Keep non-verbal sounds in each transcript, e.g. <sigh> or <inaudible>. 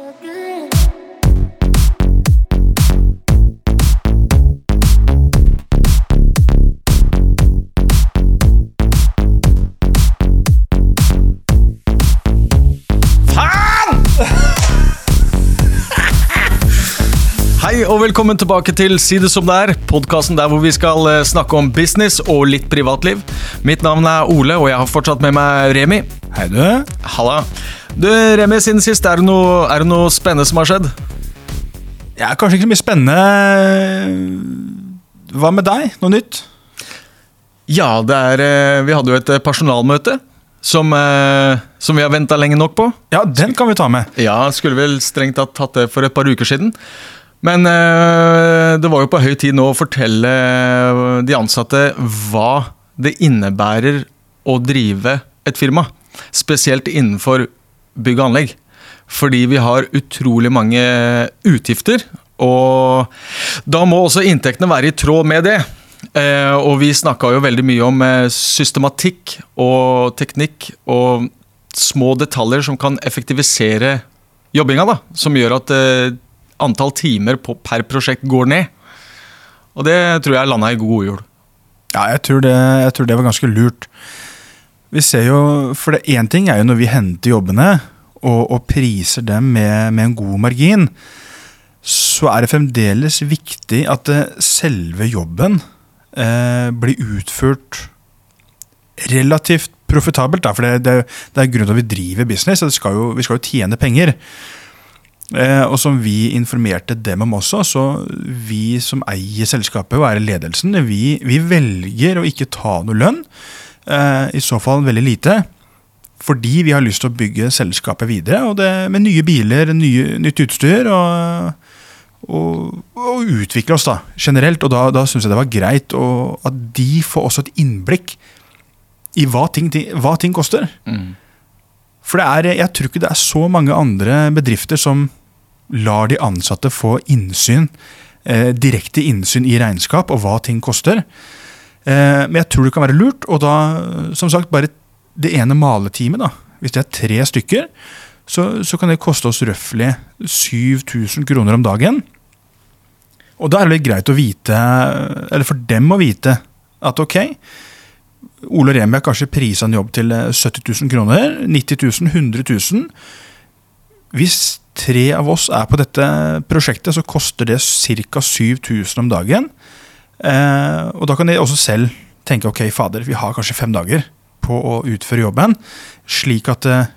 <laughs> Hei og velkommen tilbake til Si det som det er, podkasten der hvor vi skal eh, snakke om business og litt privatliv. Mitt navn er Ole, og jeg har fortsatt med meg Remi. Hei, du. Halla. Du, Remi, siden sist, er det noe, er det noe spennende som har skjedd? Ja, kanskje ikke så mye spennende. Hva med deg? Noe nytt? Ja, det er eh, Vi hadde jo et eh, personalmøte som, eh, som vi har venta lenge nok på. Ja, den kan vi ta med. Ja, skulle vel strengt tatt tatt det for et par uker siden. Men det var jo på høy tid nå å fortelle de ansatte hva det innebærer å drive et firma. Spesielt innenfor bygg og anlegg. Fordi vi har utrolig mange utgifter, og da må også inntektene være i tråd med det. Eh, og vi snakka jo veldig mye om eh, systematikk og teknikk og små detaljer som kan effektivisere jobbinga, da. Som gjør at eh, antall timer per prosjekt går ned. Og det tror jeg landa i god jord. Ja, jeg tror, det, jeg tror det var ganske lurt. Vi ser jo, for det Én ting er jo når vi henter jobbene og, og priser dem med, med en god margin, så er det fremdeles viktig at eh, selve jobben eh, blir utført relativt profitabelt. Da, for det, det, det er grunnen til at vi driver business. skal jo, Vi skal jo tjene penger. Eh, og som vi informerte dem om også, så vi som eier selskapet og er ledelsen, vi, vi velger å ikke ta noe lønn. Eh, I så fall veldig lite. Fordi vi har lyst til å bygge selskapet videre, og det, med nye biler, nye, nytt utstyr. og og, og utvikle oss da, generelt. Og da, da syns jeg det var greit og at de får også et innblikk i hva ting, hva ting koster. Mm. For det er, jeg tror ikke det er så mange andre bedrifter som lar de ansatte få innsyn, eh, direkte innsyn i regnskap og hva ting koster. Eh, men jeg tror det kan være lurt, og da, som sagt, bare det ene maletimet, da, hvis det er tre stykker, så, så kan det koste oss røftlig 7000 kroner om dagen. Og da er det litt greit å vite, eller for dem å vite, at ok, Ole Remi har kanskje prisa en jobb til 70 000 kroner. 90 000, 100 000. Hvis tre av oss er på dette prosjektet, så koster det ca. 7000 om dagen. Eh, og da kan de også selv tenke ok, fader, vi har kanskje fem dager på å utføre jobben. Slik at eh,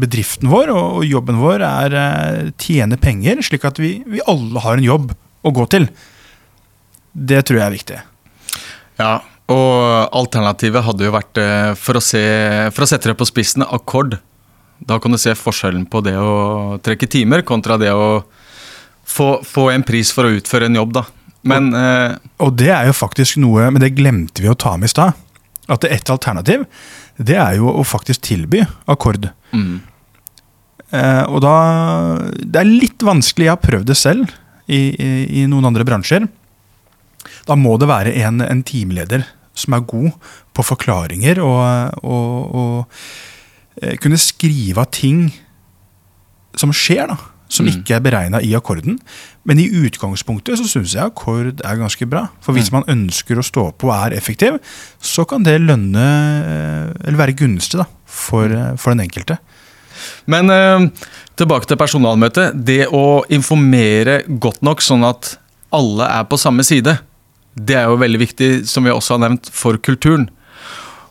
bedriften vår og, jobben vår er tjene tjener penger, slik at vi, vi alle har en jobb å gå til. Det tror jeg er viktig. Ja, og alternativet hadde jo vært, eh, for å, se, for å sette det på spissen, akkord. Da kan du se forskjellen på det å trekke timer kontra det å få, få en pris for å utføre en jobb, da. Men eh, Og det er jo faktisk noe, men det glemte vi å ta med i stad. At det et alternativ, det er jo å faktisk tilby akkord. mm, Eh, og da Det er litt vanskelig, jeg har prøvd det selv i, i, i noen andre bransjer. Da må det være en, en teamleder som er god på forklaringer og, og, og eh, kunne skrive av ting som skjer, da. Som Mm. ikke er beregna i akkorden. Men i utgangspunktet så syns jeg akkord er ganske bra. For hvis Mm. man ønsker å stå på og er effektiv, så kan det lønne Eller være gunstig da, for, eh, for den enkelte. Men eh, tilbake til personalmøtet. Det å informere godt nok sånn at alle er på samme side, det er jo veldig viktig, som vi også har nevnt, for kulturen.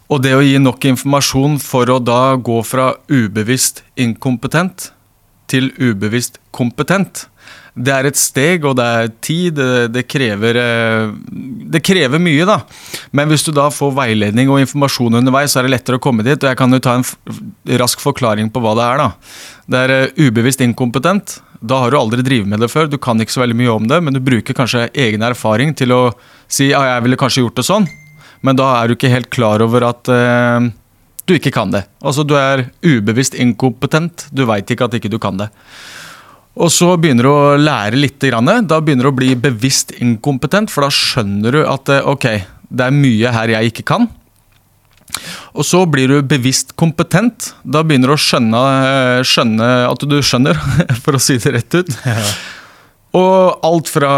Og det å gi nok informasjon for å da gå fra ubevisst inkompetent til ubevisst kompetent. Det er et steg, og det er tid. Det, krever, eh, det krever mye, da. Men hvis du da får veiledning og informasjon underveis, så er det lettere å komme dit. Og jeg kan jo ta en rask forklaring på hva det er, da. Det er eh, ubevisst inkompetent. Da har du aldri drevet med det før, du kan ikke så veldig mye om det, men du bruker kanskje egen erfaring til å si ja, jeg ville kanskje gjort det sånn, men da er du ikke helt klar over at eh, du ikke kan det. Altså du er ubevisst inkompetent, du veit ikke at ikke du kan det. Og så begynner du å lære litt, grann, da begynner du å bli bevisst inkompetent, for da skjønner du at eh, ok, det er mye her jeg ikke kan. Og så blir du bevisst kompetent. Da begynner du å skjønne, skjønne at du skjønner, <laughs> for å si det rett ut. Og alt fra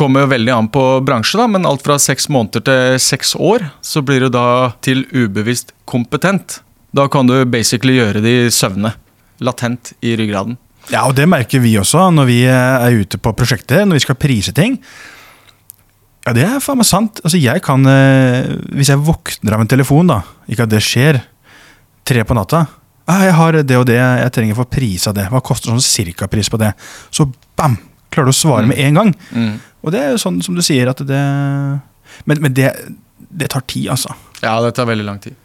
kommer jo veldig an på bransje, da, men alt fra seks måneder til seks år, så blir du da til ubevisst kompetent. Da kan du basically gjøre det i søvne. Latent i ryggraden. Ja, og det merker vi også når vi er ute på prosjekter, når vi skal prise ting. Ja, det er faen meg sant. Altså, jeg kan eh, Hvis jeg våkner av en telefon, da, ikke at det skjer, tre på natta ah, 'Jeg har det og det, jeg trenger å få av det. Hva koster sånn cirkapris på det?' Så bam! Klarer du å svare med en gang. Mm. Og det er jo sånn som du sier, at det Men, men det, det tar tid, altså. Ja, det tar veldig lang tid.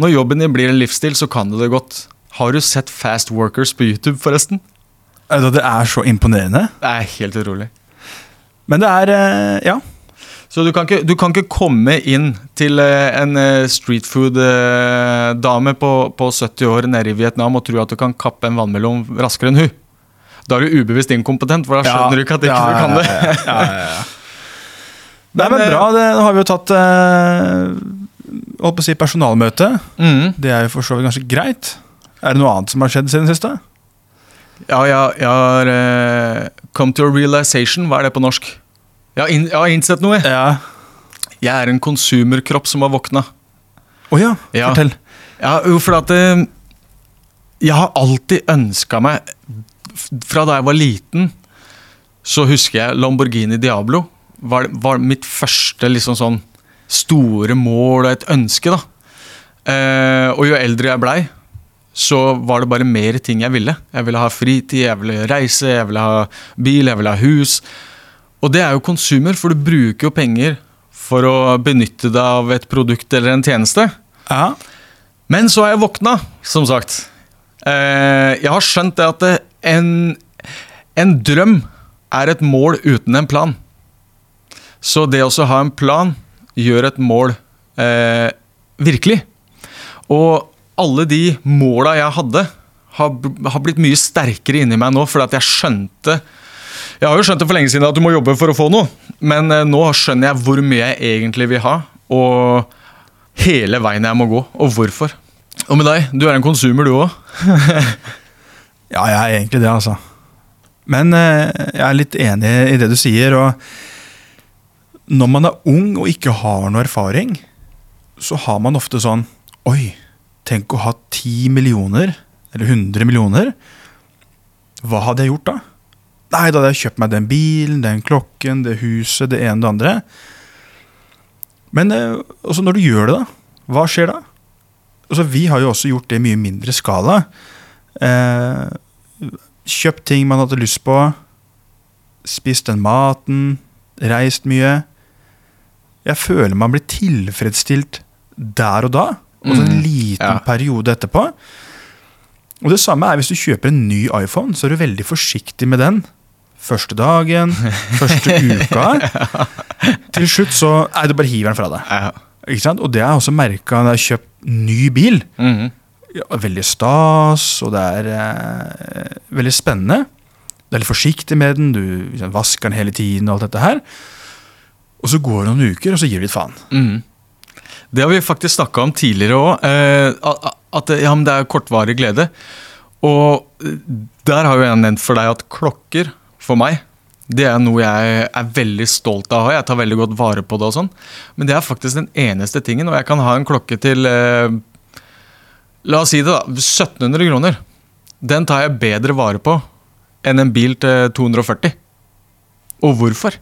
Når jobben din blir en livsstil, så kan du det godt. Har du sett Fast Workers på YouTube, forresten? Altså, det er så imponerende. Det er helt utrolig. Men det er eh, Ja. Så du kan ikke, du kan ikke komme inn til eh, en eh, street food-dame på, på 70 år nede i Vietnam og tro at du kan kappe en vannmelon raskere enn hun. Da er du ubevisst inkompetent, for da skjønner du ikke at ikke du kan det. ja, ja, ja. <laughs> Nei, Men, men bra. Det, nå har vi jo tatt eh, å si personalmøte. Mm. Det er jo for så vidt ganske greit. Er det noe annet som har skjedd siden siste? Ja, ja, jeg har eh, come to a realization. Hva er det på norsk? Jeg har, inn, jeg har innsett noe. Ja. Jeg er en konsumerkropp som har våkna. Å ja, Ja. fortell. Ja, jo, for at eh, Jeg har alltid ønska meg Fra da jeg var liten, så husker jeg Lamborghini Diablo var, var mitt første liksom sånn store mål og et ønske. da. Eh, og jo eldre jeg blei, så var det bare mer ting jeg ville. Jeg ville ha fritid, jeg ville reise, jeg ville ha bil, jeg ville ha hus. Og det er jo konsumer, for du bruker jo penger for å benytte deg av et produkt eller en tjeneste. Ja. Men så har jeg våkna, som sagt. Eh, jeg har skjønt det at det, en, en drøm er et mål uten en plan. Så det å ha en plan gjør et mål eh, virkelig. Og alle de måla jeg hadde, har, har blitt mye sterkere inni meg nå, fordi jeg skjønte Jeg har jo skjønt det for lenge siden at du må jobbe for å få noe, men eh, nå skjønner jeg hvor mye jeg egentlig vil ha, og hele veien jeg må gå, og hvorfor. Og med deg, du er en konsumer du òg. <laughs> ja, jeg er egentlig det, altså. Men eh, jeg er litt enig i det du sier. og Når man er ung og ikke har noe erfaring, så har man ofte sånn Oi, tenk å ha 10 millioner, eller 100 millioner. Hva hadde jeg gjort da? Nei, da hadde jeg kjøpt meg den bilen, den klokken, det huset, det ene og det andre. Men eh, også når du gjør det, da? Hva skjer da? Altså, vi har jo også gjort det i mye mindre skala. Eh, kjøpt ting man hadde lyst på. Spist den maten. Reist mye. Jeg føler man blir tilfredsstilt der og da. Og så en Mm, liten ja. periode etterpå. Og det samme er hvis du kjøper en ny iPhone, så er du veldig forsiktig med den. Første dagen, <laughs> første uka. Til slutt så Nei, du bare hiver den fra deg. Ja. Ikke sant? Og det har jeg også merka når jeg har kjøpt ny bil. Mhm. Ja, veldig stas, og det er eh, veldig spennende. Du er litt forsiktig med den, du liksom, vasker den hele tiden og alt dette her. Og så går det noen uker, og så gir du litt faen. Mm. Det har vi faktisk snakka om tidligere òg. Eh, at ja, det er kortvarig glede. Og eh, der har jo jeg nevnt for deg at klokker, for meg, det er noe jeg er veldig stolt av å ha. Jeg tar veldig godt vare på det og sånn. Men det er faktisk den eneste tingen. Og jeg kan ha en klokke til eh, La oss si det, da. 1700 kroner. Den tar jeg bedre vare på enn en bil til 240. Og hvorfor?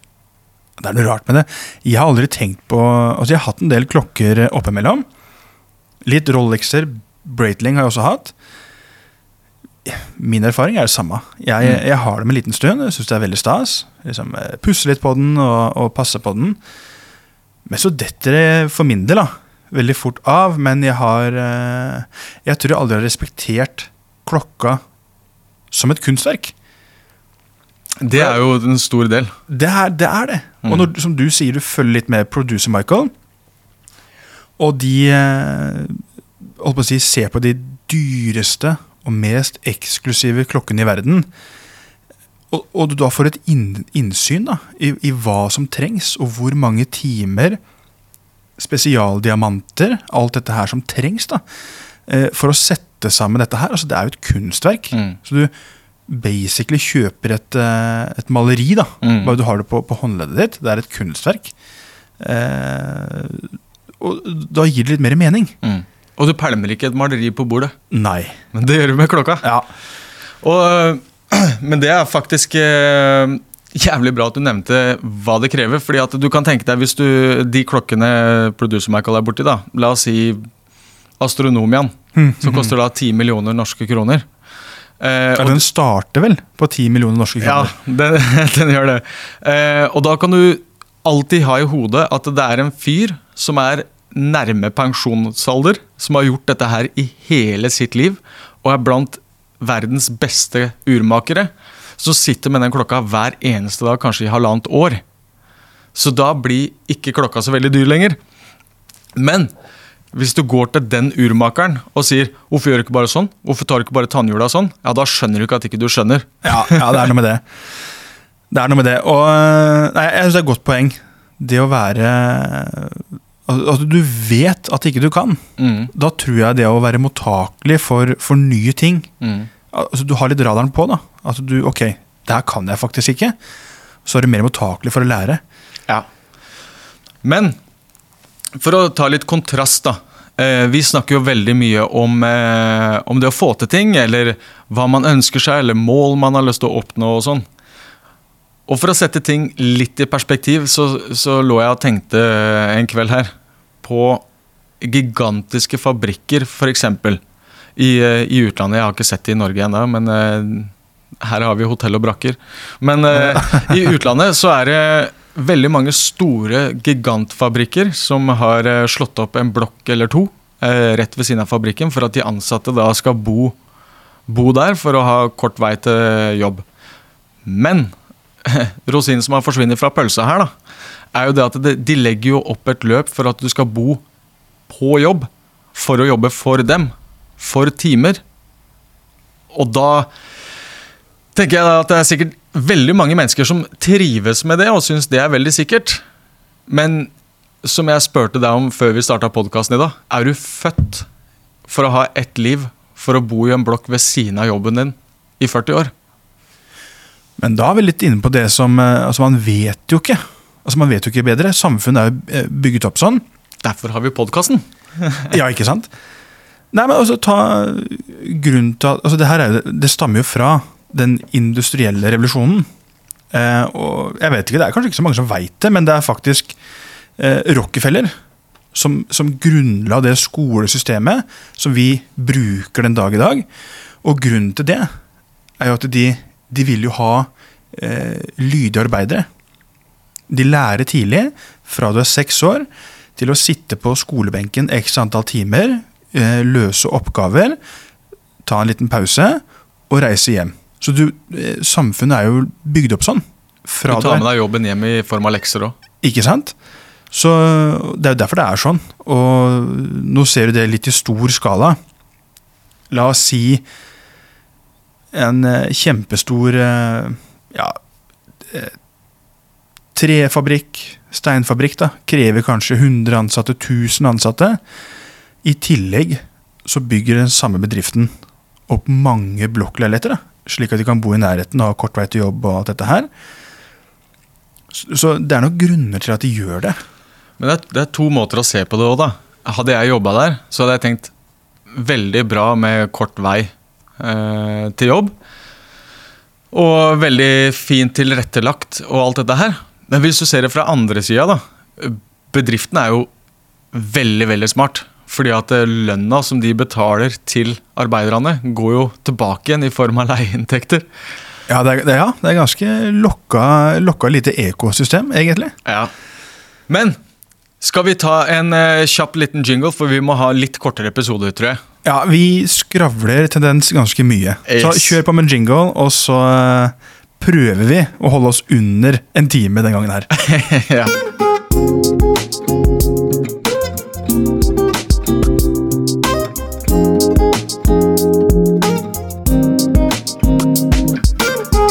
Det er noe rart med det. Jeg har aldri tenkt på Altså, jeg har hatt en del klokker oppimellom. Litt Rolexer, Breitling har jeg også hatt. Min erfaring er det samme. Jeg, Mm. jeg har dem en liten stund, jeg syns det er veldig stas. Liksom, eh, Pusse litt på den og, og passe på den. Men så detter det for min del da, veldig fort av. Men jeg har eh, Jeg tror jeg aldri har respektert klokka som et kunstverk. Det er jo en stor del. Det er det. Er det. Og Mm. når, som du sier, du følger litt med producer Michael. Og de eh, holdt på å si, ser på de dyreste og mest eksklusive klokkene i verden. Og, og du da får et innsyn da, i, i hva som trengs, og hvor mange timer spesialdiamanter, alt dette her som trengs da, eh, for å sette sammen dette her. Altså, det er jo et kunstverk. Mm. Så du basically kjøper et, eh, et maleri, da. Mm. Bare du har det på, på håndleddet ditt. Det er et kunstverk. Eh, og da gir det litt mer mening. Mm. Og du pælmer ikke et maleri på bordet, Nei. men det gjør du med klokka. Ja. Og, <clears throat> men det er faktisk eh, jævlig bra at du nevnte hva det krever. fordi at du kan tenke deg hvis du, de klokkene producer Michael er borti, da, la oss si Astronomian, som koster da 10 millioner norske kroner. Eh, Ja, den starter vel på 10 millioner norske Ja, kroner. <laughs> den, den gjør det. Eh, og da kan du alltid ha i hodet at det er en fyr som er nærme pensjonsalder, som har gjort dette her i hele sitt liv, og er blant verdens beste urmakere, som sitter med den klokka hver eneste dag, kanskje i halvannet år. Så da blir ikke klokka så veldig dyr lenger. Men hvis du går til den urmakeren og sier 'hvorfor gjør du ikke bare sånn', 'hvorfor tar du ikke bare tannhjula sånn', ja, da skjønner du ikke at ikke du skjønner. Ja, ja, det er noe med det. Det er noe med det. Og øh, nei, jeg synes det er et godt poeng. Det å være at du vet at ikke du kan. Mm. Da tror jeg det å være mottakelig for, for nye ting Mm. altså Du har litt radaren på. da At du, ok, det her kan jeg faktisk ikke. Så er du mer mottakelig for å lære. Ja. Men for å ta litt kontrast, da. Eh, vi snakker jo veldig mye om, eh, om det å få til ting, eller hva man ønsker seg, eller mål man har lyst til å oppnå og sånn. Og for å sette ting litt i perspektiv, så, så lå jeg og tenkte en kveld her på gigantiske fabrikker, f.eks. I, eh, I utlandet. Jeg har ikke sett det i Norge ennå, men eh, her har vi hotell og brakker. Men eh, i utlandet så er det veldig mange store gigantfabrikker som har eh, slått opp en blokk eller to eh, rett ved siden av fabrikken for at de ansatte da skal bo, bo der for å ha kort vei til jobb. Men <laughs> rosinen som har forsvunnet fra pølsa her, da, er jo det at det, de legger jo opp et løp for at du skal bo på jobb for å jobbe for dem. For timer. Og da tenker jeg da at det er sikkert veldig mange mennesker som trives med det og syns det er veldig sikkert. Men som jeg spurte deg om før vi starta podkasten i dag, er du født for å ha ett liv for å bo i en blokk ved siden av jobben din i 40 år? Men da er vi litt inne på det som eh, altså Man vet jo ikke. Altså Man vet jo ikke bedre. Samfunnet er jo eh, bygget opp sånn. Derfor har vi podkasten. <laughs> Ja, ikke sant? Nei, men altså, ta grunnen til at altså, det, her er, det stammer jo fra den industrielle revolusjonen. Eh, og jeg vet ikke, Det er kanskje ikke så mange som veit det, men det er faktisk eh, Rockefeller som, som grunnla det skolesystemet som vi bruker den dag i dag. Og grunnen til det er jo at de, de vil jo ha eh, lydige arbeidere. De lærer tidlig, fra du er seks år, til å sitte på skolebenken x antall timer, eh, løse oppgaver, ta en liten pause og reise hjem. Så du, eh, samfunnet er jo bygd opp sånn. Du tar med deg jobben hjem i form av lekser òg. ikke sant? Så Det er jo derfor det er sånn. Og nå ser du det litt i stor skala. La oss si en eh, kjempestor eh, ja, trefabrikk, steinfabrikk, da, krever kanskje 100 ansatte, 1000 ansatte. I tillegg så bygger den samme bedriften opp mange blokkleiligheter, slik at de kan bo i nærheten og ha kort vei til jobb og alt dette her. Så, det er nok grunner til at de gjør det. Men det er, det er to måter å se på det òg, da. Hadde jeg jobba der, så hadde jeg tenkt veldig bra med kort vei eh, til jobb. Og veldig fint tilrettelagt og alt dette her. Men hvis du ser det fra andre sida, da. Bedriften er jo veldig, veldig smart. Fordi at eh, lønna som de betaler til arbeiderne, går jo tilbake igjen i form av <laughs> leieinntekter. Ja, det er, det, ja, det er ganske lokka, lokka lite ekosystem, egentlig. Ja. Men skal vi ta en eh, kjapp liten jingle, for vi må ha litt kortere episoder, tror jeg. Ja, vi skravler tendens ganske mye. Så kjør på med jingle, og så eh, prøver vi å holde oss under en time den gangen her. <laughs> ja.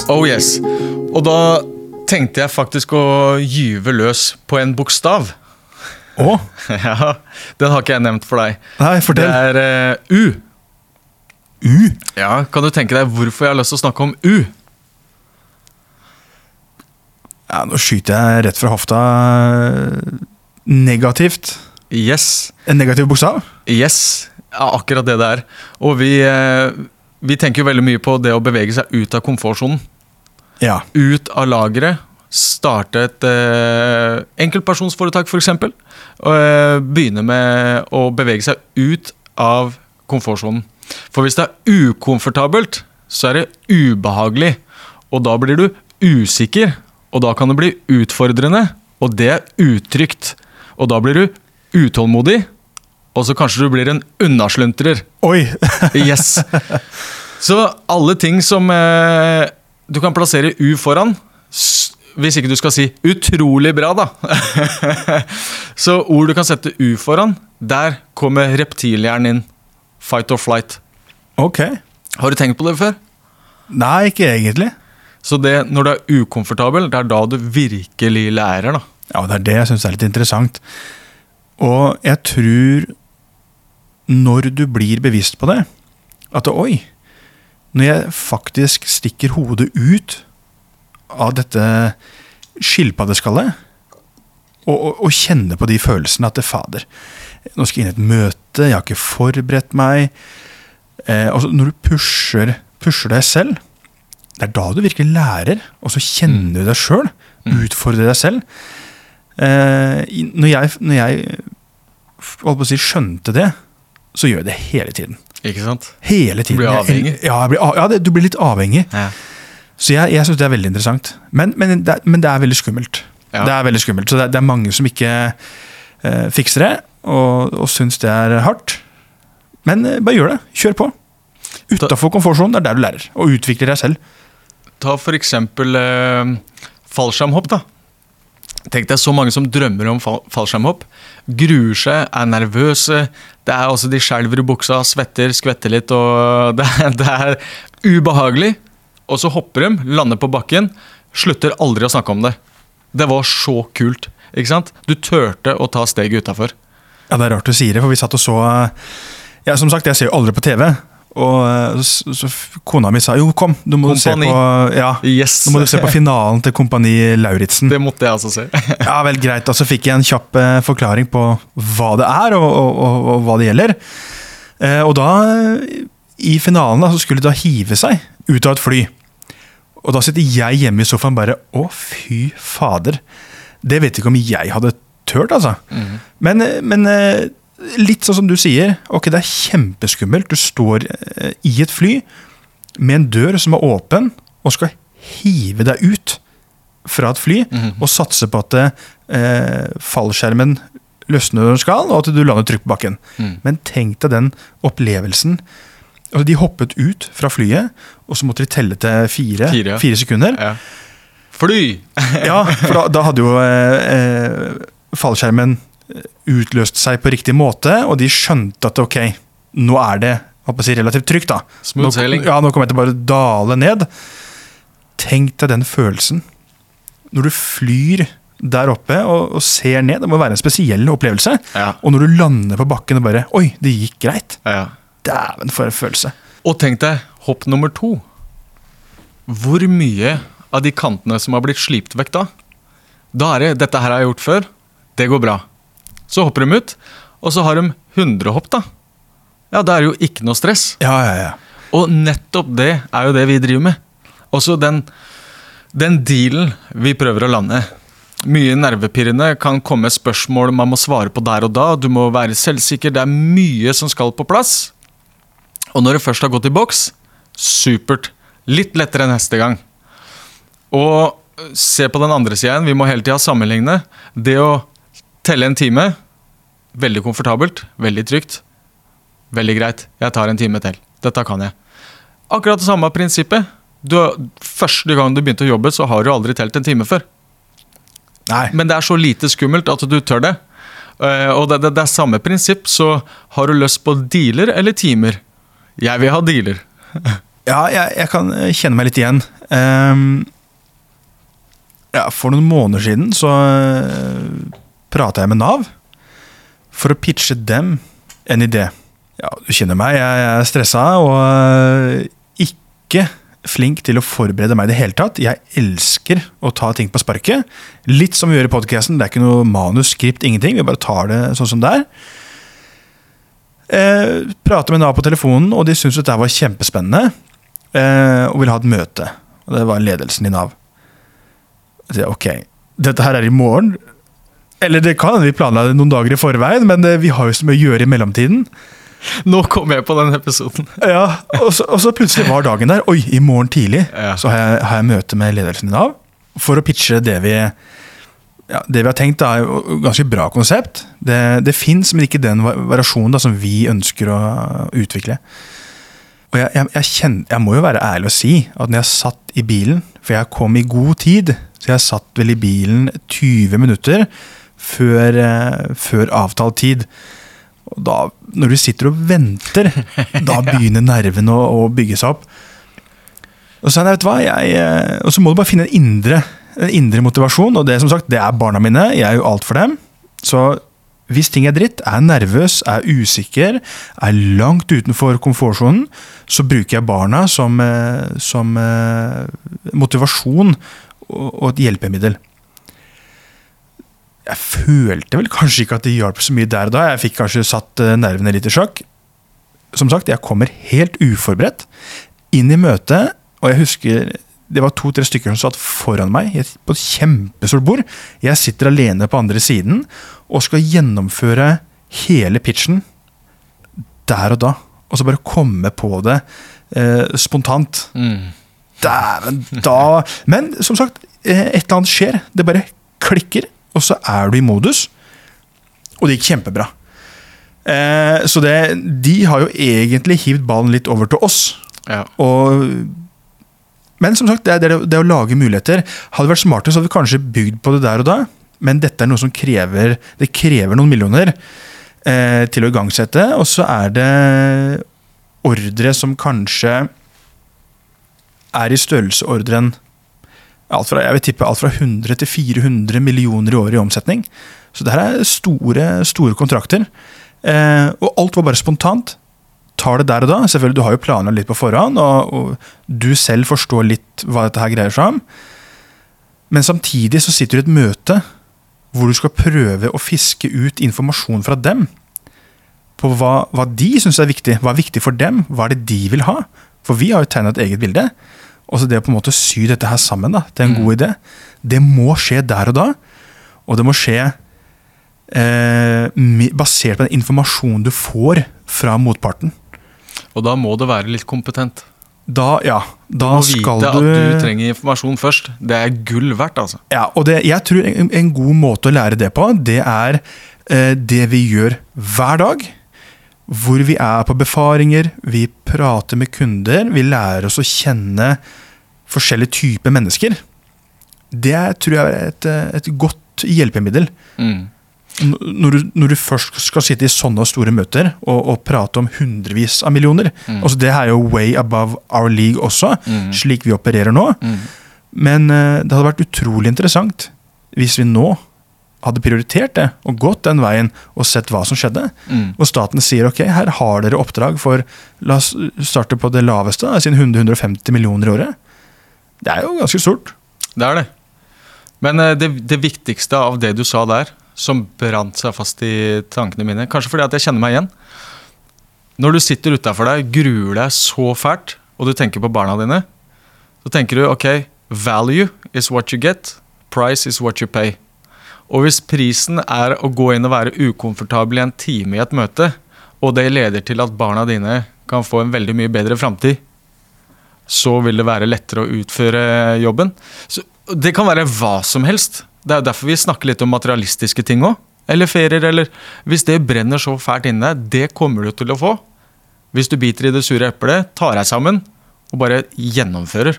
Oh yes. Og da tenkte jeg faktisk å gyve løs på en bokstav. Å, <laughs> Ja, Den har ikke jeg nevnt for deg. nei, Det er uh, U. U. Ja, Kan du tenke deg hvorfor jeg har lyst til å snakke om U? Ja, nå skyter jeg rett fra hofta. Negativt. Yes. En negativ bokstav? Yes. Ja, akkurat det det er. Og vi, eh, vi tenker jo veldig mye på det å bevege seg ut av komfortsonen. Ja. Ut av lageret. Starte et eh, enkeltpersonsforetak, f.eks. Eh, begynne med å bevege seg ut av komfortsonen. For hvis det er ukomfortabelt, så er det ubehagelig. Og da blir du usikker, og da kan det bli utfordrende. Og det er utrygt. Og da blir du utålmodig, og så kanskje du blir en unnasluntrer. Oi! Yes. <laughs> Så alle ting som eh, du kan plassere U foran, hvis ikke du skal si 'utrolig bra', da. <laughs> Så ord du kan sette U foran, der kommer reptilhjernen inn. Fight or flight. Ok. Har du tenkt på det før? Nei, ikke egentlig. Så det, når du er ukomfortabel, det er da du virkelig lærer, da. Ja, Det er det jeg syns er litt interessant. Og jeg tror når du blir bevisst på det, at oi, når jeg faktisk stikker hodet ut av dette skilpaddeskallet, og, og, og kjenner på de følelsene at det fader, nå skal jeg inn i et møte, jeg har ikke forberedt meg. Eh, og så når du pusher, pusher deg selv, det er da du virkelig lærer, og så kjenner du deg sjøl. Utfordrer deg selv. Eh, når jeg, når jeg si, skjønte det, så gjør jeg det hele tiden. Ikke sant? Hele tiden. Du blir avhengig? Ja, blir, ja det, du blir litt avhengig. Ja. Så jeg, jeg syns det er veldig interessant. Men, men, det, men det er veldig skummelt. Ja. Det er veldig skummelt. Så det det er mange som ikke eh, fikser det, og, og syns det er hardt. Men eh, bare gjør det. Kjør på. Utafor komfortsonen, det er der du lærer. Og utvikler deg selv. Ta for eksempel eh, fallskjermhopp, da. Tenk deg så mange som drømmer om fallskjermhopp. Gruer seg, er nervøse. Det er også De skjelver i buksa, svetter, skvetter litt, og <laughs> det er, det er ubehagelig. Og så hopper de, lander på bakken, slutter aldri å snakke om det. Det var så kult. ikke sant? Du turte å ta steget utafor. Ja, Det er rart du sier det, for vi satt og så ja, Som sagt, jeg ser jo aldri på TV. Og eh, så, så kona mi sa jo, kom, du må se på ja, Yes! må du se på finalen til Kompani Lauritzen. Det måtte jeg altså se. <laughs> Ja, vel, greit. Og så fikk jeg en kjapp eh, forklaring på hva det er, og, og, og, og hva det gjelder. Eh, og da, i finalen, da, så skulle det da hive seg ut av et fly. Og da sitter jeg hjemme i sofaen bare Å, fy fader. Det vet jeg ikke om jeg hadde tørt, altså. Men, eh, men eh, litt sånn som du sier. Ok, det er kjempeskummelt. Du står eh, i et fly med en dør som er åpen, og skal hive deg ut fra et fly og satse på at eh, fallskjermen løsner når den skal, og at du lander trygt på bakken. Mm. Men tenk deg den opplevelsen. Altså, de hoppet ut fra flyet, og så måtte de telle til fire, Fire, fire, sekunder. Ja. Fly! Ja, for da, da hadde jo eh, eh, fallskjermen eh, utløst seg på riktig måte, og de skjønte at ok, nå er det si, relativt trygt. da. Nå. Ja, nå kommer jeg til bare å dale ned. Tenk deg den følelsen. Når du flyr der oppe og, og ser ned. Det må være en spesiell opplevelse. Ja. Og når du lander på bakken og bare Oi, det gikk greit. Ja. Dæven, for en følelse. Og tenk deg hopp nummer to. Hvor mye av de kantene som har blitt slipt vekk da? Da er det 'dette her har jeg gjort før', det går bra. Så hopper de ut, og så har de 100 hopp, da. Ja, da er det jo ikke noe stress. Ja, ja, ja. Og nettopp det er jo det vi driver med. Også den, den dealen vi prøver å lande. Mye nervepirrende kan komme spørsmål man må svare på der og da. Du må være selvsikker. Det er mye som skal på plass. Og når det først har gått i boks, supert. Litt lettere neste gang. Og se på den andre sida igjen. Vi må hele tida sammenligne. Det å telle en time, veldig komfortabelt, veldig trygt. Veldig greit, jeg tar en time til. Dette kan jeg. Akkurat det samme prinsippet. Du, første gang du begynte å jobbe, så har du aldri telt en time før. Nei. Men det er så lite skummelt at du tør det. Eh, og det, det, det er samme prinsipp, så har du lyst på dealer eller timer? Jeg vil ha dealer. <laughs> Ja, jeg, jeg kan kjenne meg litt igjen. Um, ja, for noen måneder siden så prata jeg med Nav. for å pitche dem en idé. Ja, du kjenner meg, jeg er stressa og øh, ikke flink til å forberede meg i det hele tatt. Jeg elsker å ta ting på sparket. Litt som vi gjør i podkasten. Det er ikke noe manuskript, ingenting. Vi bare tar det sånn som det er. Eh, prater med Nav på telefonen, og de syntes dette var kjempespennende. Eh, og ville ha et møte. Og det var ledelsen i Nav. Jeg sier, ok, dette her er i morgen. Eller det kan hende vi planla det noen dager i forveien, men eh, vi har jo så mye å gjøre i mellomtiden. Nå kom jeg på den episoden. <laughs> Ja, og så, og så plutselig var dagen der. Oi, i morgen tidlig Ja. så har jeg, har jeg møte med ledelsen i Nav for å pitche det vi ja, det vi har tenkt, er et ganske bra konsept. Det, det fins, men ikke den variasjonen da, som vi ønsker å utvikle. Og jeg, jeg, jeg, kjenner, jeg må jo være ærlig og si at når jeg satt i bilen, for jeg kom i god tid, så jeg satt vel i bilen 20 minutter før, eh, før avtalt tid. Og da, når du sitter og venter, <laughs> da begynner nervene å, å bygge seg opp. Og så, vet du hva, jeg, eh, og så må du bare finne en indre, en indre motivasjon, og det som sagt, det er barna mine. Jeg er jo alt for dem. Så hvis ting er dritt, er nervøs, er usikker, er langt utenfor komfortsonen, så bruker jeg barna som, eh, som motivasjon og, og et hjelpemiddel. Jeg følte vel kanskje ikke at det hjalp så mye der og da. Jeg fikk kanskje satt eh, nervene litt i sjakk. Som sagt, jeg kommer helt uforberedt inn i møtet, og jeg husker det var to-tre stykker som satt foran meg på et kjempestort bord. Jeg sitter alene på andre siden og skal gjennomføre hele pitchen der og da. Og så bare komme på det eh, spontant. Mm. Dæven, da Men som sagt, eh, et eller annet skjer. Det bare klikker, og så er du i modus. Og det gikk kjempebra. Eh, så det, de har jo egentlig hivd ballen litt over til oss. Ja. Og, men som sagt, det det, det å lage muligheter. Hadde vært smartere, så hadde vi kanskje bygd på det der og da. Men dette er noe som krever Det krever noen millioner eh, til å igangsette. Og så er det ordre som kanskje er i størrelsesordren alt fra, jeg vil tippe alt fra 100 til 400 millioner i året i omsetning. Så det her er store, store kontrakter. Eh, og alt var bare spontant. Tar det der og da. Selvfølgelig, Du har jo planer litt på forhånd, og, og du selv forstår litt hva dette her greier seg om. Men samtidig så sitter du i et møte hvor du skal prøve å fiske ut informasjon fra dem. På hva, hva de syns er viktig. Hva er viktig for dem? Hva er det de vil ha? For vi har jo tegna et eget bilde. Og så det å på en måte sy dette her sammen da, til en Mm. god idé, det må skje der og da. Og det må skje eh, basert på den informasjonen du får fra motparten. Og da må det være litt kompetent. Da, ja, da må vite skal at du du trenger informasjon først, det er gull verdt, altså. Ja, og det, jeg tror en, en god måte å lære det på, det er eh, det vi gjør hver dag. Hvor vi er på befaringer, vi prater med kunder, vi lærer oss å kjenne forskjellige typer mennesker. Det tror jeg er et, et godt hjelpemiddel. Mm. Når du, når du først skal sitte i sånne store møter og, og prate om hundrevis av millioner. Mm. Altså Det er jo way above our league også, Mm. slik vi opererer nå. Mm. Men eh, det hadde vært utrolig interessant hvis vi nå hadde prioritert det og gått den veien og sett hva som skjedde. Mm. Og staten sier ok, her har dere oppdrag for La oss starte på det laveste, da, siden 100-150 millioner i året. Det er jo ganske stort. Det er det. Men eh, det, det viktigste av det du sa der, som brant seg fast i tankene mine, kanskje fordi at jeg kjenner meg igjen Når du sitter utafor deg, gruer deg så fælt, og du tenker på barna dine, så tenker du ok, value is what you get, price is what you pay. Og hvis prisen er å gå inn og være ukomfortabel i en time i et møte, og det leder til at barna dine kan få en veldig mye bedre framtid, så vil det være lettere å utføre jobben. Så det kan være hva som helst. Det er jo derfor vi snakker litt om materialistiske ting òg. Eller ferier, eller Hvis det brenner så fælt inni deg, det kommer du til å få. Hvis du biter i det sure eplet, tar deg sammen og bare gjennomfører.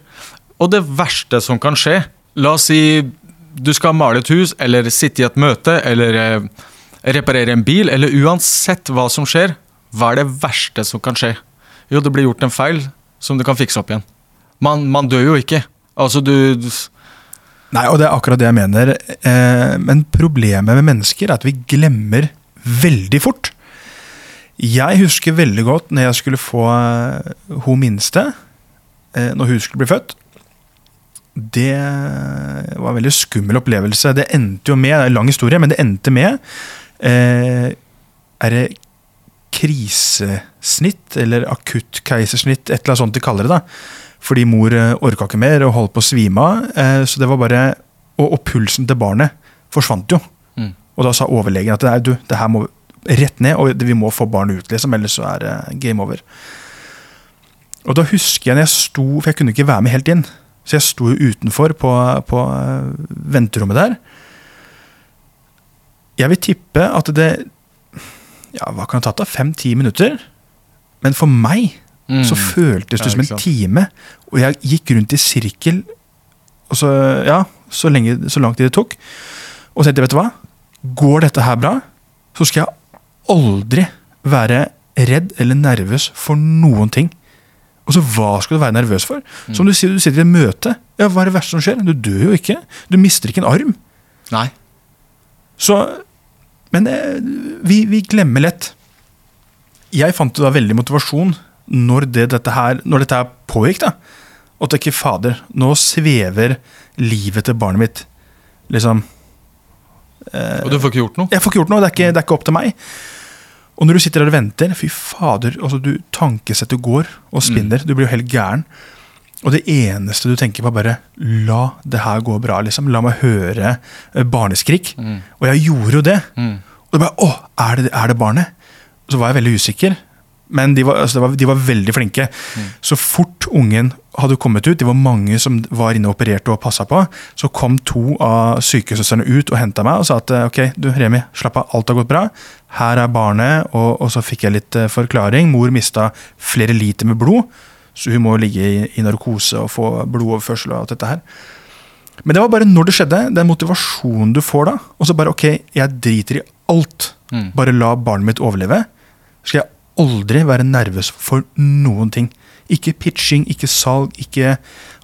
Og det verste som kan skje La oss si du skal male et hus, eller sitte i et møte, eller eh, reparere en bil, eller uansett hva som skjer. Hva er det verste som kan skje? Jo, det blir gjort en feil som du kan fikse opp igjen. Man, man dør jo ikke. Altså, du, du Nei, og det er akkurat det jeg mener. Eh, men problemet med mennesker er at vi glemmer veldig fort. Jeg husker veldig godt når jeg skulle få eh, hun minste, eh, når hun skulle bli født. Det var en veldig skummel opplevelse. Det endte jo med, det er en lang historie, men det endte med eh, Er det krisesnitt, eller akutt keisersnitt, et eller annet sånt de kaller det. da. Fordi mor eh, orka ikke mer og holdt på å svime av. Eh, så det var bare, og, og pulsen til barnet forsvant jo. Mm. Og da sa overlegen at det, er, du, det her må rett ned, og vi må få barnet ut, liksom, ellers så er det game over. Og da husker jeg når jeg sto, for jeg kunne ikke være med helt inn, så jeg sto jo utenfor på, på eh, venterommet der. Jeg vil tippe at det ja, hva kan det ha tatt? Fem-ti minutter? Men for meg Mm. så føltes det som en time. Og jeg gikk rundt i sirkel og så, ja, så, lenge, så lang tid det tok. Og tenkte, vet du hva? Går dette her bra, så skal jeg aldri være redd eller nervøs for noen ting. Og så hva skal du være nervøs for? Som du sier, du sitter i et møte. Ja, Hva er det verste som skjer? Du dør jo ikke. Du mister ikke en arm. Nei. Så, men eh, vi, vi glemmer lett. Jeg fant da veldig motivasjon når, det, dette, her, når dette her pågikk. da. At ikke fader, nå svever livet til barnet mitt. Liksom Og du får ikke gjort noe? Jeg får ikke gjort noe, det er ikke, det er ikke opp til meg. Og når du sitter der og venter, fy fader, altså du tankesettet går og spinner. Du blir jo helt gæren. Og det eneste du tenker på, er bare la det her gå bra. liksom. La meg høre eh, barneskrik. Mm. Og jeg gjorde jo det. Mm. Og det bare, å, er det, er det barnet? Og så var jeg veldig usikker. Men de var, altså de var, de var veldig flinke. Så fort ungen hadde kommet ut, det var mange som var inne og opererte og passa på, så kom to av sykesøstrene ut og henta meg og sa at ok, du Remi, slapp av, alt har gått bra. Her er barnet. Og, og så fikk jeg litt eh, forklaring. Mor mista flere liter med blod, så hun må ligge i, i narkose og få blodoverførsel og alt dette her. Men det var bare når det skjedde, den motivasjonen du får da. Og så bare ok, jeg driter i alt. Mm. Bare la barnet mitt overleve. Skal jeg aldri være nervøs for noen ting. Ikke pitching, ikke salg, ikke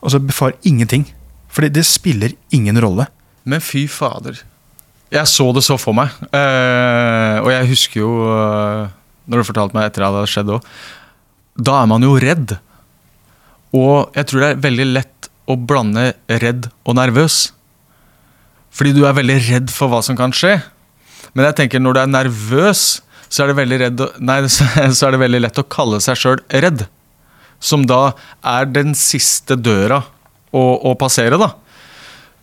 Altså befar ingenting. For det spiller ingen rolle. Men fy fader. Jeg så det så for meg. Eh, og jeg husker jo eh, Når du fortalte meg etter at det hadde skjedd òg. Da er man jo redd. Og jeg tror det er veldig lett å blande redd og nervøs. Fordi du er veldig redd for hva som kan skje. Men jeg tenker når du er nervøs, så er det veldig, redd, nei, <laughs> så er det veldig lett å kalle seg sjøl redd. Som da er den siste døra å, å passere, da.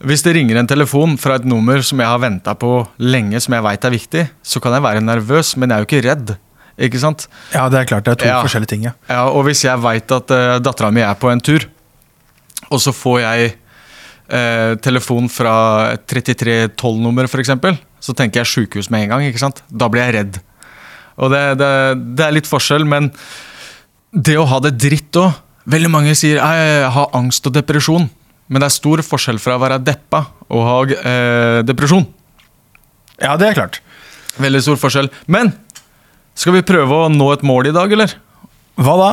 Hvis det ringer en telefon fra et nummer som jeg har venta på lenge, som jeg veit er viktig, så kan jeg være nervøs, men jeg er jo ikke redd. Ikke sant? Ja, det er klart det er to Ja. forskjellige ting. ja. Ja, og hvis jeg veit at uh, dattera mi er på en tur, og så får jeg eh, telefon fra 3312-nummer f.eks., så tenker jeg sjukehus med en gang. ikke sant? Da blir jeg redd. Og det, det, det er litt forskjell, men det å ha det dritt òg Veldig mange sier jeg har angst og depresjon, men det er stor forskjell fra å være deppa og ha eh, depresjon. Ja, det er klart. Veldig stor forskjell. Men skal vi prøve å nå et mål i dag, eller? Hva da?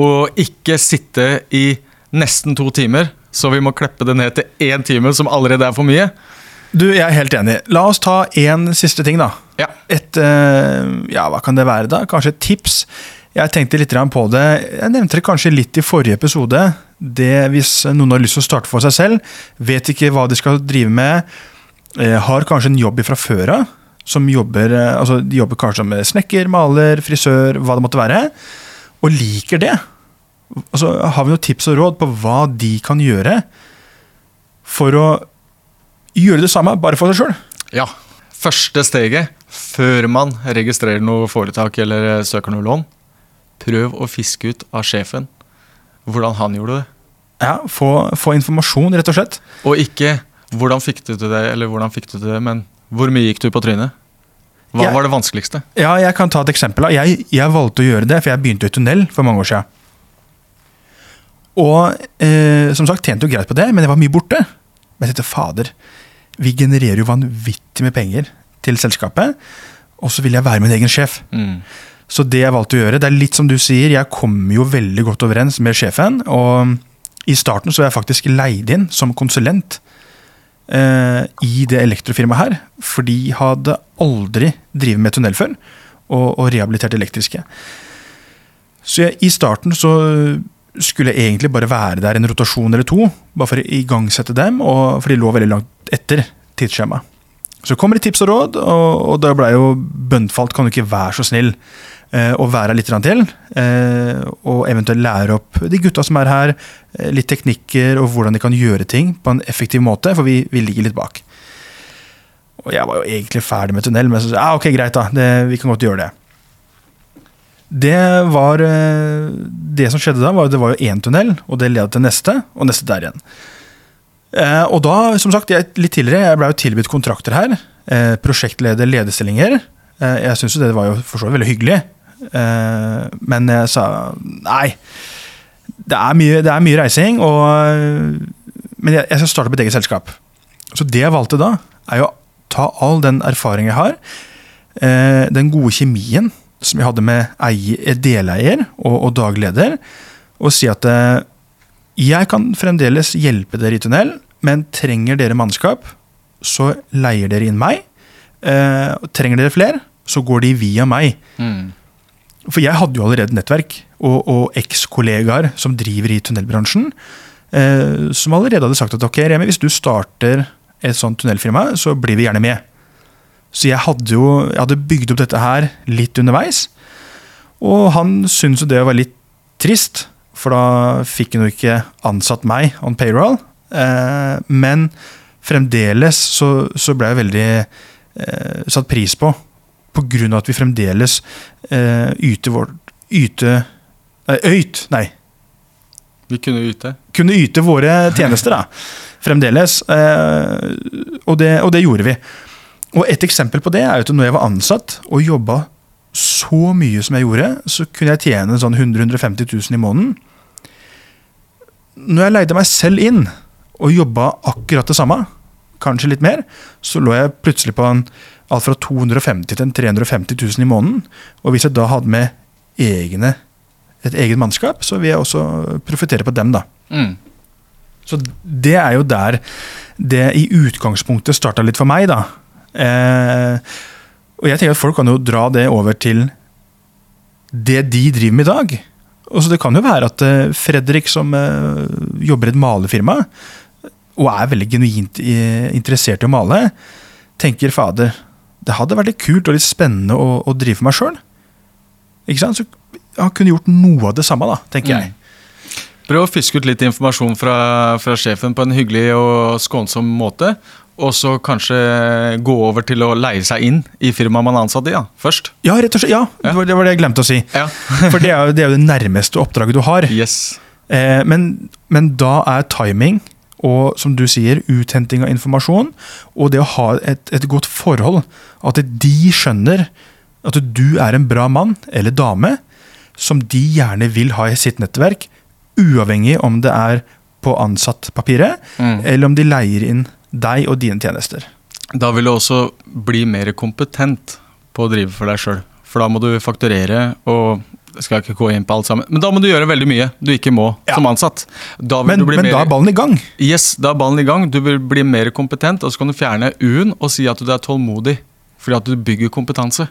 Å ikke sitte i nesten to timer, så vi må kleppe det ned til én time, som allerede er for mye. Du, Jeg er helt enig. La oss ta én siste ting, da. Ja. Et eh, Ja, hva kan det være, da? Kanskje et tips? Jeg tenkte litt på det. Jeg nevnte det kanskje litt i forrige episode. Det Hvis noen har lyst til å starte for seg selv, vet ikke hva de skal drive med, eh, har kanskje en jobb fra før av, som jobber eh, altså de jobber kanskje som snekker, maler, frisør, hva det måtte være, og liker det. Altså, har vi noen tips og råd på hva de kan gjøre for å gjøre det samme, bare for seg sjøl? ja. Første steget før man registrerer noe foretak eller eh, søker noe lån, prøv å fiske ut av sjefen hvordan han gjorde det. Ja, få, få informasjon, rett og slett. Og ikke 'hvordan fikk du til det', eller 'hvordan fikk du til det', men 'hvor mye gikk du på trynet'? Hva Jeg- var det vanskeligste? Ja, jeg kan ta et eksempel. Jeg, jeg valgte å gjøre det, for jeg begynte i tunnel for mange år siden. Og eh, som sagt, tjente jo greit på det, men jeg var mye borte. Men jeg tenkte, fader, vi genererer jo vanvittig med penger til selskapet, og så vil jeg være min egen sjef. Mm. Så det jeg valgte å gjøre, det er litt som du sier, jeg kommer jo veldig godt overens med sjefen, og i starten så var jeg faktisk leid inn som konsulent eh, i det elektrofirmaet her. For de hadde aldri drevet med tunnel før, og, og rehabilitert elektriske. Så jeg, i starten så skulle jeg egentlig bare være der en rotasjon eller to, bare for å igangsette dem, og, for de lå veldig langt etter tidsskjemaet. Så kommer det tips og råd, og, og da ble jo bønnfalt kan du ikke være så snill eh, å være her litt til. Eh, og eventuelt lære opp de gutta som er her, eh, litt teknikker og hvordan de kan gjøre ting på en effektiv måte, for vi, vi ligger litt bak. Og jeg var jo egentlig ferdig med tunnel, men så sa jeg ja, ok, greit, da. Det, vi kan godt gjøre det. Det var eh, Det som skjedde da, var at det var jo én tunnel, og det ledet til neste, og neste der igjen. Eh, og da, som sagt, jeg, litt tidligere, jeg ble jo tilbudt kontrakter her. Eh, prosjektleder, lederstillinger. Eh, jeg syns jo det var jo for så vidt veldig hyggelig. Men jeg sa nei. Det er mye, det er mye reising, og, men jeg, jeg skal starte på et eget selskap. Så det jeg valgte da, er jo å ta all den erfaringen jeg har, den gode kjemien som jeg hadde med eier, deleier og, og dagleder, og si at jeg kan fremdeles hjelpe dere i tunnel, men trenger dere mannskap, så leier dere inn meg. Eh, trenger dere flere, så går de via meg. Mm. For jeg hadde jo allerede nettverk og, og eks-kollegaer som driver i tunnelbransjen, eh, som allerede hadde sagt at ok, Remi, hvis du starter et sånt tunnelfirma, så blir vi gjerne med. Så jeg hadde jo jeg hadde bygd opp dette her litt underveis. Og han syntes jo det var litt trist, for da fikk han jo ikke ansatt meg on payroll. Eh, men fremdeles så, så ble jeg veldig eh, satt pris på, på grunn av at vi fremdeles eh, yter vår Yte Nei, øyt, nei. Vi kunne yte. Kunne yte våre tjenester, da. Fremdeles. Eh, og, det, og det gjorde vi. Og et eksempel på det er at når jeg var ansatt og jobba så mye som jeg gjorde, så kunne jeg tjene sånn 100 150 000 i måneden. Når jeg leide meg selv inn og jobba akkurat det samme, kanskje litt mer, så lå jeg plutselig på en, alt fra 250 til 350 000 i måneden. Og hvis jeg da hadde med egne, et eget mannskap, så vil jeg også profitere på dem, da. Mm. Så det er jo der det i utgangspunktet starta litt for meg, da. Eh, og jeg tenker at folk kan jo dra det over til det de driver med i dag. Og så Det kan jo være at eh, Fredrik, som eh, jobber i et malerfirma, og er veldig genuint interessert i å male, tenker fader, det hadde vært litt kult og litt spennende å, å drive for meg sjøl. Ikke sant? Så han kunne gjort noe av det samme, da, tenker jeg. Prøv å fiske ut litt informasjon fra, fra sjefen på en hyggelig og skånsom måte. Og så kanskje gå over til å leie seg inn i firmaet man er ansatt i, ja, først. Ja, rett og slett. Ja, det var det, var det jeg glemte å si. Ja. <laughs> For det er, jo, det er jo det nærmeste oppdraget du har. Yes. Eh, men, men da er timing og som du sier, uthenting av informasjon og det å ha et, et godt forhold, at de skjønner at du er en bra mann eller dame som de gjerne vil ha i sitt nettverk, uavhengig om det er på ansattpapiret Mm. eller om de leier inn deg og dine tjenester. Da vil du også bli mer kompetent på å drive for deg sjøl. For da må du fakturere, og jeg skal ikke gå inn på alt sammen. Men da må du gjøre veldig mye du ikke må Ja. som ansatt. Da Men, du bli men mer, da er ballen i gang. Yes, da er ballen i gang. Du vil bli mer kompetent, og så kan du fjerne U-en og si at du er tålmodig. Fordi at du bygger kompetanse.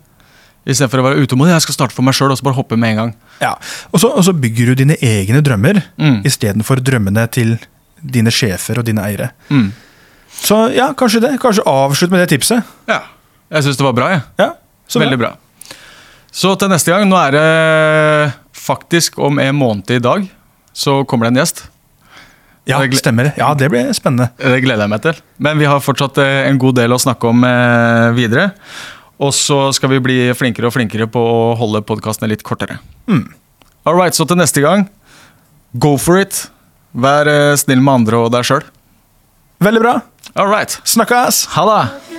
Istedenfor å være utålmodig. Jeg skal starte for meg sjøl og så bare hoppe med en gang. Ja. Og, så, og så bygger du dine egne drømmer Mm. istedenfor drømmene til dine sjefer og dine eiere. Mm. Så ja, kanskje det. Kanskje avslutt med det tipset. Ja. Jeg syns det var bra, jeg. Ja, Ja, Veldig bra. Så til neste gang, nå er det faktisk om en måned i dag, så kommer det en gjest. Ja, det stemmer. Ja, det blir spennende. Det gleder jeg meg til. Men vi har fortsatt eh, en god del å snakke om eh, videre. Og så skal vi bli flinkere og flinkere på å holde podkastene litt kortere. Mm. All right, så til neste gang, go for it. Vær eh, snill med andre og deg sjøl. Veldig bra. All right. Snakkes! Ha det!